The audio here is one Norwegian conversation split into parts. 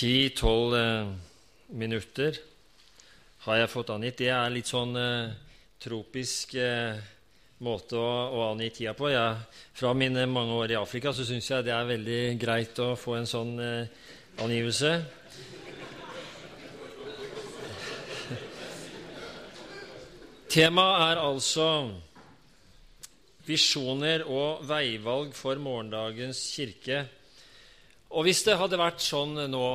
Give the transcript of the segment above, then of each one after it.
Ti-tolv eh, minutter har jeg fått angitt. Det er litt sånn eh, tropisk eh, måte å, å, angi tida på. Jeg, fra mine mange år i Afrika så syns jeg det er veldig greit å få en sånn eh, angivelse. Temaet er altså visjoner og veivalg for morgendagens kirke. Og hvis det hadde vært sånn nå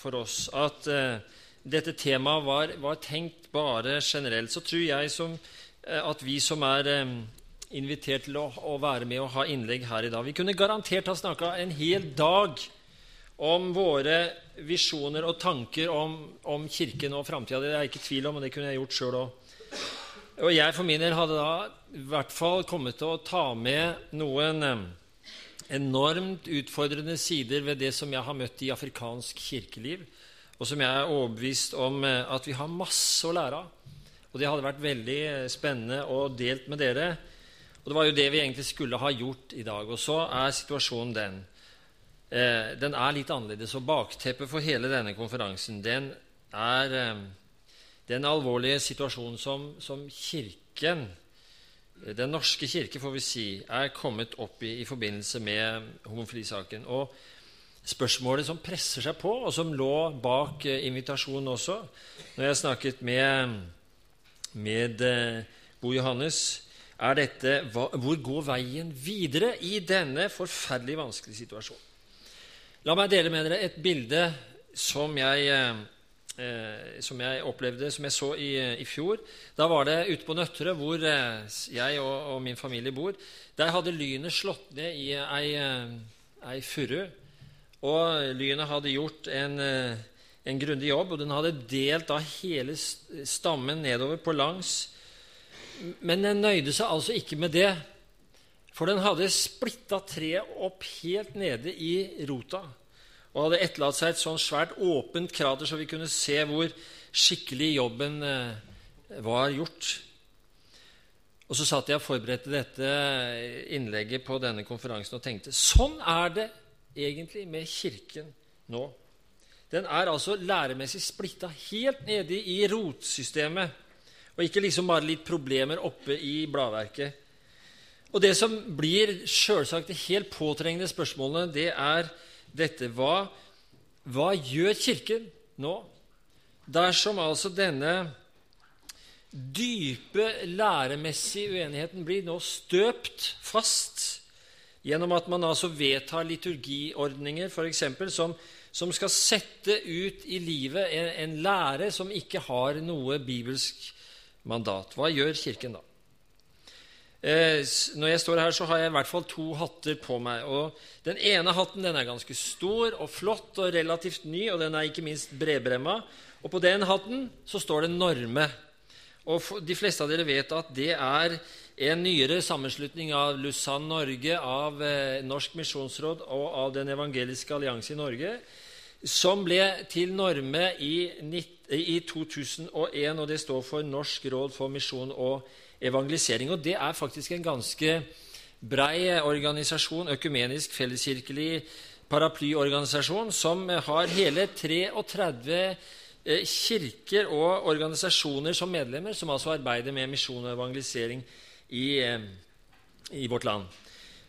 for oss at uh, dette temaet var, var, tenkt bare generelt, så tror jeg som, uh, at vi som er um, invitert til å, å, være med og ha innlegg her i dag Vi kunne garantert ha snakka en hel dag om våre visjoner og tanker om, om Kirken og framtida. Det er jeg ikke tvil om, og det kunne jeg gjort sjøl òg. Og jeg for min del hadde da i hvert fall kommet til å ta med noen um, enormt utfordrende sider ved det som jeg har møtt i afrikansk kirkeliv, og som jeg er overbevist om eh, at vi har masse å lære av. Og det hadde vært veldig eh, spennende å delt med dere. Og det var jo det vi egentlig skulle ha gjort i dag. Og så er situasjonen den. Eh, den er litt annerledes. Og bakteppet for hele denne konferansen den er den alvorlige situasjonen som, som Kirken den norske kirke får vi si, er kommet opp i i forbindelse med homofilisaken. Og spørsmålet som presser seg på, og som lå bak eh, invitasjonen også Når jeg snakket med, med eh, Bo Johannes, er dette hva, hvor går veien videre i denne forferdelig vanskelige situasjonen? La meg dele med dere et bilde som jeg eh, eh, som jeg opplevde, som jeg så i, i, fjor. Da var det ute på Nøtterøy, hvor eh, jeg og, og, min familie bor. Der hadde lynet slått ned i ei, eh, ei furu. Og lynet hadde gjort en, eh, en grundig jobb, og den hadde delt da hele stammen nedover på langs. Men den nøyde seg altså ikke med det, for den hadde splitta treet opp helt nede i rota og hadde etterlatt seg et sånn svært åpent krater, så vi kunne se hvor skikkelig jobben eh, var gjort. Og så satt jeg og forberedte dette innlegget på denne konferansen og tenkte sånn er det egentlig med Kirken nå. Den er altså læremessig splitta helt nede i rotsystemet, og ikke liksom bare litt problemer oppe i bladverket. Og det som blir selvsagt det helt påtrengende spørsmålet, det er dette. Hva, hva gjør Kirken nå dersom altså denne dype læremessige uenigheten blir nå støpt fast gjennom at man altså vedtar liturgiordninger eksempel, som, som skal sette ut i livet en, en lære som ikke har noe bibelsk mandat. Hva gjør Kirken da? Eh, når jeg står her, så har jeg i hvert fall to hatter på meg. og Den ene hatten den er ganske stor og flott og relativt ny, og den er ikke minst bredbremma. Og på den hatten så står det Norme. Og De fleste av dere vet at det er en nyere sammenslutning av Lusann Norge, av eh, Norsk misjonsråd og av Den evangeliske allianse i Norge, som ble til Norme i, i 2001, og det står for Norsk råd for misjon og evangelisering. Og det er faktisk en ganske brei organisasjon, økumenisk, felleskirkelig paraplyorganisasjon, som har hele 33 eh, kirker og organisasjoner som medlemmer, som altså arbeider med misjon og evangelisering i, eh, i vårt land.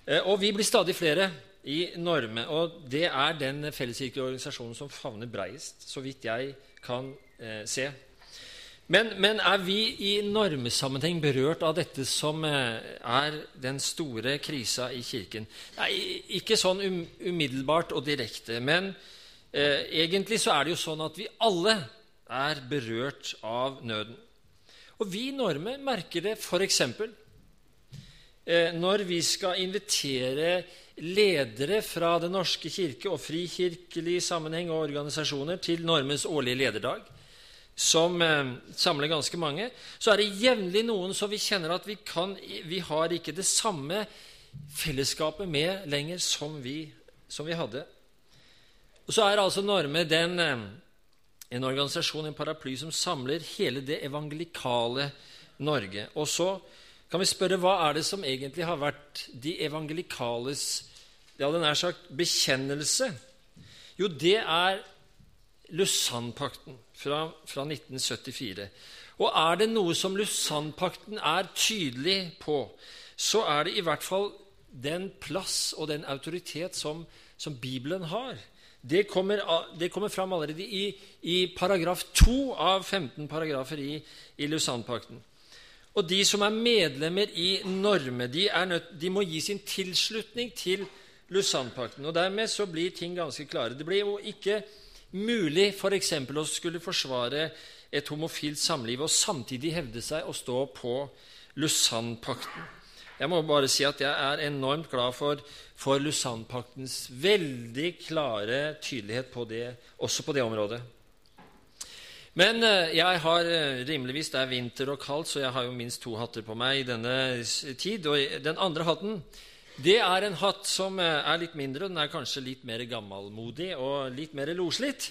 Eh, og vi blir stadig flere i Norme, og det er den felleskirkelige organisasjonen som favner breiest, så vidt jeg kan se. Men, men, er vi i normesammenheng berørt av dette som eh, er den store krisa i Kirken? Nei, ikke sånn um, umiddelbart og direkte. Men eh, egentlig så er det jo sånn at vi alle er berørt av nøden. Og vi i Norme merker det f.eks. Eh, når vi skal invitere ledere fra Den norske kirke og frikirkelig sammenheng og organisasjoner til Normes årlige lederdag som eh, samler ganske mange, så er det jevnlig noen som vi kjenner at vi, kan, vi har ikke det samme fellesskapet med lenger som vi, som vi hadde. Og Så er altså Norme den, eh, en organisasjon, en paraply, som samler hele det evangelikale Norge. Og så kan vi spørre hva er det som egentlig har vært de evangelikales ja, den er sagt, bekjennelse? Jo, det er Lausanne-pakten fra, fra 1974. Og er det noe som Lausanne-pakten er tydelig på, så er det i hvert fall den plass og den autoritet som, som Bibelen har. Det kommer, det kommer fram allerede i, i paragraf 2 av 15 paragrafer i, i Lausanne-pakten. Og de som er medlemmer i Norme, de, nødt, de må gi sin tilslutning til Lausanne-pakten. Og dermed så blir ting ganske klare. Det blir jo ikke mulig f.eks. Å skulle forsvare et homofilt samliv og samtidig hevde seg å stå på Lusannpakten. Jeg må bare si at jeg er enormt glad for, for Lusannpaktens veldig klare tydelighet på det, også på det området. Men eh, jeg har eh, rimeligvis Det er vinter og kaldt, så jeg har jo minst to hatter på meg i denne tid. Og den andre hatten det er en hatt som eh, er litt mindre. Den er kanskje litt mer gammelmodig og litt mer loslitt.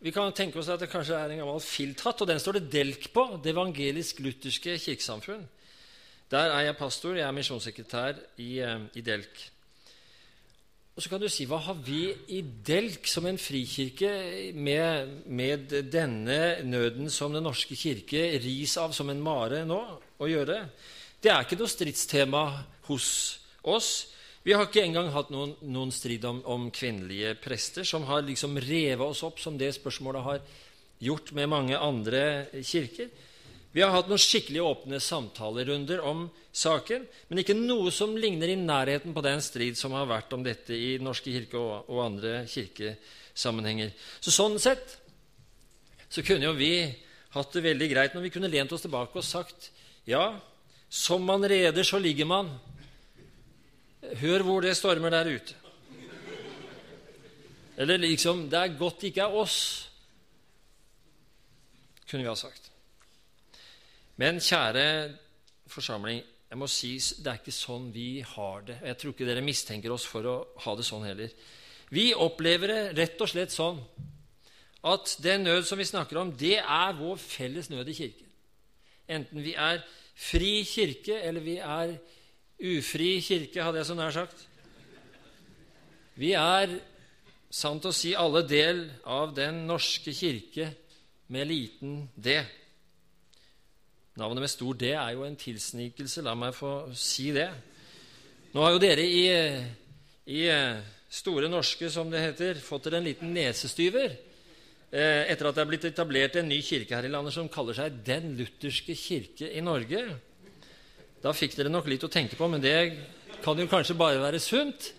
Vi kan tenke oss at det kanskje er en gammel filthatt, og den står det Delk på. Det evangelisk-lutherske kirkesamfunn. Der er jeg pastor. Jeg er misjonssekretær i, i Delk. Og så kan du si hva har vi i Delk som en frikirke med, med, denne nøden som Den norske kirke ris av som en mare nå, å gjøre? Det er ikke noe stridstema hos oss. Vi har ikke engang hatt noen, noen strid om, om, kvinnelige prester, som har liksom revet oss opp, som det spørsmålet har gjort med mange andre kirker. Vi har hatt noen skikkelig åpne samtalerunder om saken, men ikke noe som ligner i nærheten på den strid som har vært om dette i Norske kirke og, og andre kirkesammenhenger. Så Sånn sett så kunne jo vi hatt det veldig greit når vi kunne lent oss tilbake og sagt ja, som man reder, så ligger man. Hør hvor det stormer der ute. Eller liksom Det er godt det ikke er oss, kunne vi ha sagt. Men kjære forsamling, jeg må si det er ikke sånn vi har det. Jeg tror ikke dere mistenker oss for å ha det sånn heller. Vi opplever det rett og slett sånn at den nød som vi snakker om, det er vår felles nød i kirken. Enten vi er fri kirke, eller vi er ufri kirke, hadde jeg så nær sagt. Vi er, sant å si, alle del av Den norske kirke med liten d. Navnet med stor D er jo en tilsnikelse. La meg få si det. Nå har jo dere i, i eh, Store norske, som det heter, fått dere en liten nesestyver eh, etter at det er blitt etablert en ny kirke her i landet som kaller seg Den lutherske kirke i Norge. Da fikk dere nok litt å tenke på, men det kan jo kanskje bare være sunt.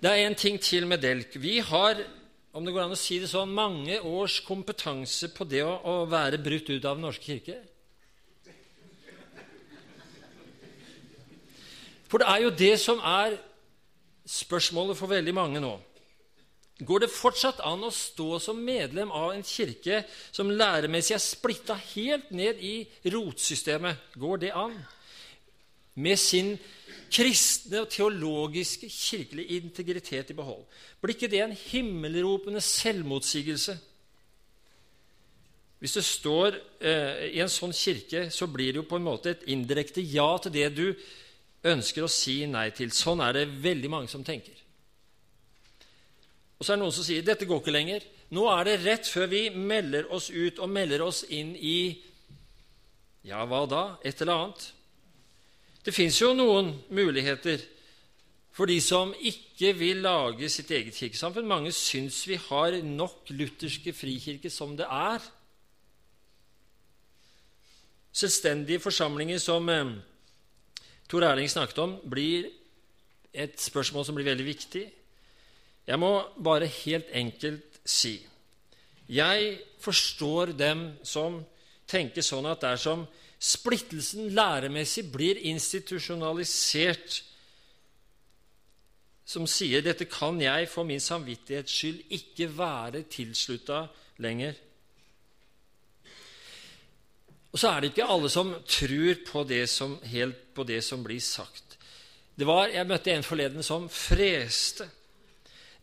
Det er en ting til med Delk. Vi har om det går an å si det sånn, mange års kompetanse på det å, å være brutt ut av Den norske kirke. For det er jo det som er spørsmålet for veldig mange nå. Går det fortsatt an å stå som medlem av en kirke som læremessig er splitta helt ned i rotsystemet? Går det an? Med sin kristne og teologiske kirkelige integritet i behold. Blir ikke det en himmelropende selvmotsigelse? Hvis det står eh, i en sånn kirke, så blir det jo på en måte et indirekte ja til det du ønsker å si nei til. Sånn er det veldig mange som tenker. Og så er det noen som sier dette går ikke lenger. Nå er det rett før vi melder oss ut og melder oss inn i Ja, hva da? Et eller annet. Det fins jo noen muligheter for de som ikke vil lage sitt eget kirkesamfunn. Mange syns vi har nok lutherske frikirker som det er. Selvstendige forsamlinger, som eh, Tor Erling snakket om, blir et spørsmål som blir veldig viktig. Jeg må bare helt enkelt si jeg forstår dem som tenker sånn at dersom splittelsen læremessig blir institusjonalisert, som sier dette kan jeg for min samvittighets skyld ikke være tilslutta lenger. Og så er det ikke alle som tror på det som, helt på det som blir sagt. Det var, Jeg møtte en forleden som freste.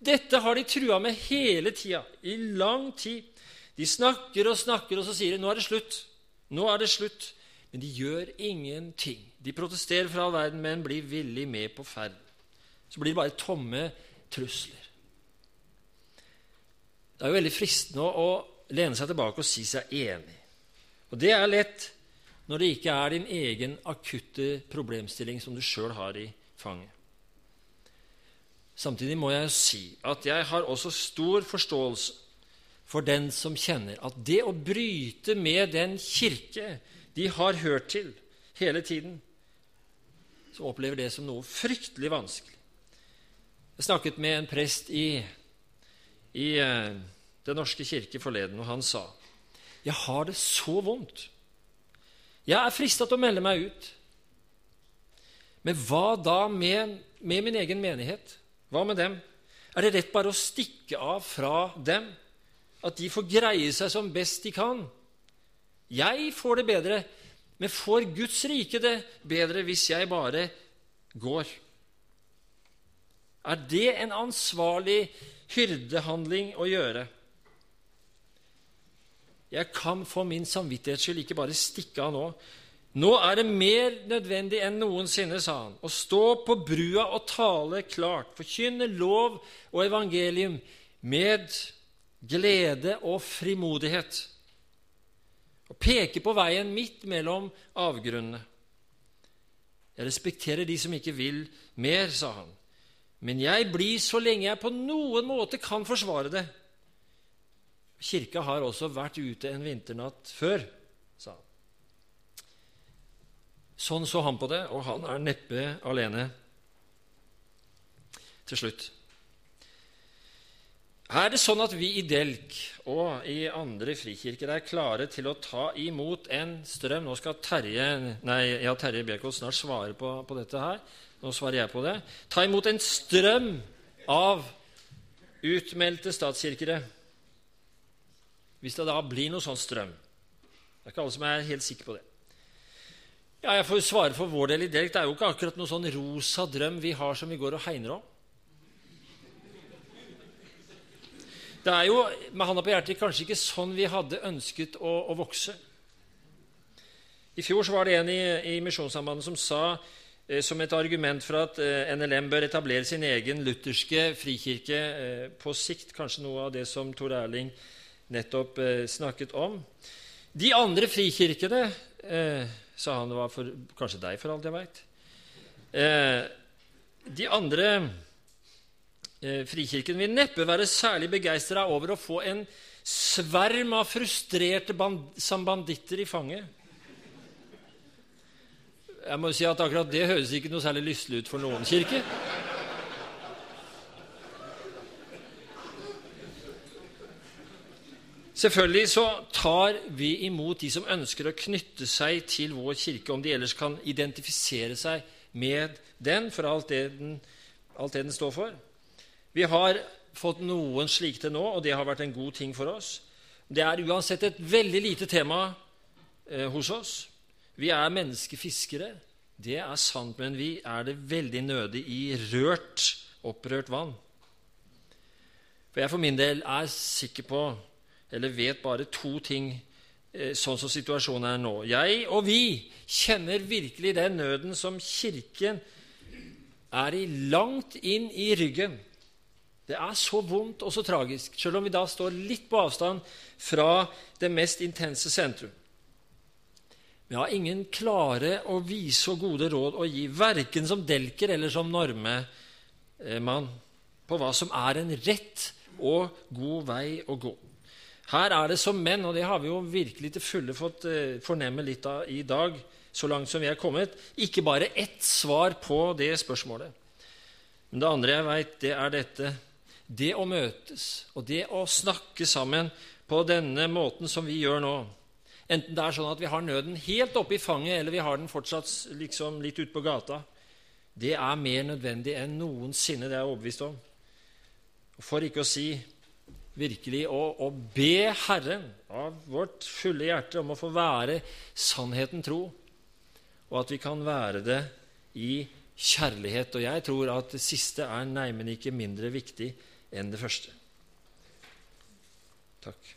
Dette har de trua med hele tida, i lang tid. De snakker og snakker, og så sier de nå er det slutt. Nå er det slutt. Men de gjør ingenting. De protesterer for all verden, men blir villig med på ferd. Så blir det bare tomme trusler. Det er jo veldig fristende å lene seg tilbake og si seg enig. Og det er lett når det ikke er din egen akutte problemstilling som du sjøl har i fanget. Samtidig må jeg si at jeg har også stor forståelse for den som kjenner at det å bryte med den kirke de har hørt til hele tiden, som opplever det som noe fryktelig vanskelig. Jeg snakket med en prest i, i uh, Den norske kirke forleden, og han sa jeg har det så vondt. Jeg er frista til å melde meg ut. Men hva da med, med min egen menighet? Hva med dem? Er det rett bare å stikke av fra dem? At de får greie seg som best de kan? Jeg får det bedre, men får Guds rike det bedre hvis jeg bare går? Er det en ansvarlig hyrdehandling å gjøre? Jeg kan for min samvittighets skyld ikke bare stikke av nå. Nå er det mer nødvendig enn noensinne, sa han, å stå på brua og tale klart, forkynne lov og evangelium med glede og frimodighet. Og peke på veien midt mellom avgrunnene. Jeg respekterer de som ikke vil mer, sa han, men jeg blir så lenge jeg på noen måte kan forsvare det. Kirka har også vært ute en vinternatt før, sa han. Sånn så han på det, og han er neppe alene. Til slutt er det sånn at vi i Delk og i andre frikirker er klare til å ta imot en strøm Nå skal Terje, nei, ja, Terje Bjerkås snart svare på, på, dette her. Nå svarer jeg på det. Ta imot en strøm av utmeldte statskirkere. Hvis det da blir noe sånn strøm. Det er ikke alle som er helt sikre på det. Ja, Jeg får svare for vår del i det. Det er jo ikke akkurat noen sånn rosa drøm vi har som vi går og hegner om. Det er jo med handa på hjertet kanskje ikke sånn vi hadde ønsket å, å vokse. I fjor var det en i, i Misjonssambandet som sa eh, som et argument for at eh, NLM bør etablere sin egen lutherske frikirke eh, på sikt, kanskje noe av det som Tor Erling nettopp eh, snakket om. De andre frikirkene, eh, sa han det var for, kanskje deg, for alt jeg veit eh, De andre Eh, frikirken vil neppe være særlig begeistra over å få en sverm av frustrerte band sambanditter i fanget. Jeg må jo si at akkurat det høres ikke noe særlig lystelig ut for noen kirke. Selvfølgelig så tar vi imot de som ønsker å knytte seg til vår kirke, om de ellers kan identifisere seg med den for alt det den, alt det den står for. Vi har fått noen slike til nå, og det har vært en god ting for oss. Det er uansett et veldig lite tema eh, hos oss. Vi er menneskefiskere. Det er sant, men vi er det veldig nødig i rørt, opprørt vann. For jeg for min del er sikker på, eller vet bare to ting eh, sånn som situasjonen er nå. Jeg og vi kjenner virkelig den nøden som Kirken er i langt inn i ryggen. Det er så vondt og så tragisk, selv om vi da står litt på avstand fra det mest intense sentrum. Vi har ingen klare og vise og gode råd å gi, verken som delker eller som normemann, på hva som er en rett og god vei å gå. Her er det som menn, og det har vi jo virkelig til fulle fått eh, fornemme litt av i dag, så langt som vi er kommet, ikke bare ett svar på det spørsmålet. Men det andre jeg veit, det er dette det å møtes og det å snakke sammen på denne måten som vi gjør nå, enten det er sånn at vi har nøden helt oppe i fanget, eller vi har den fortsatt liksom litt ute på gata, det er mer nødvendig enn noensinne. Det er jeg overbevist om. For ikke å si virkelig å, å, be Herren av vårt fulle hjerte om å få være sannheten tro, og at vi kan være det i kjærlighet. Og jeg tror at det siste er neimen ikke mindre viktig enn det første. Takk.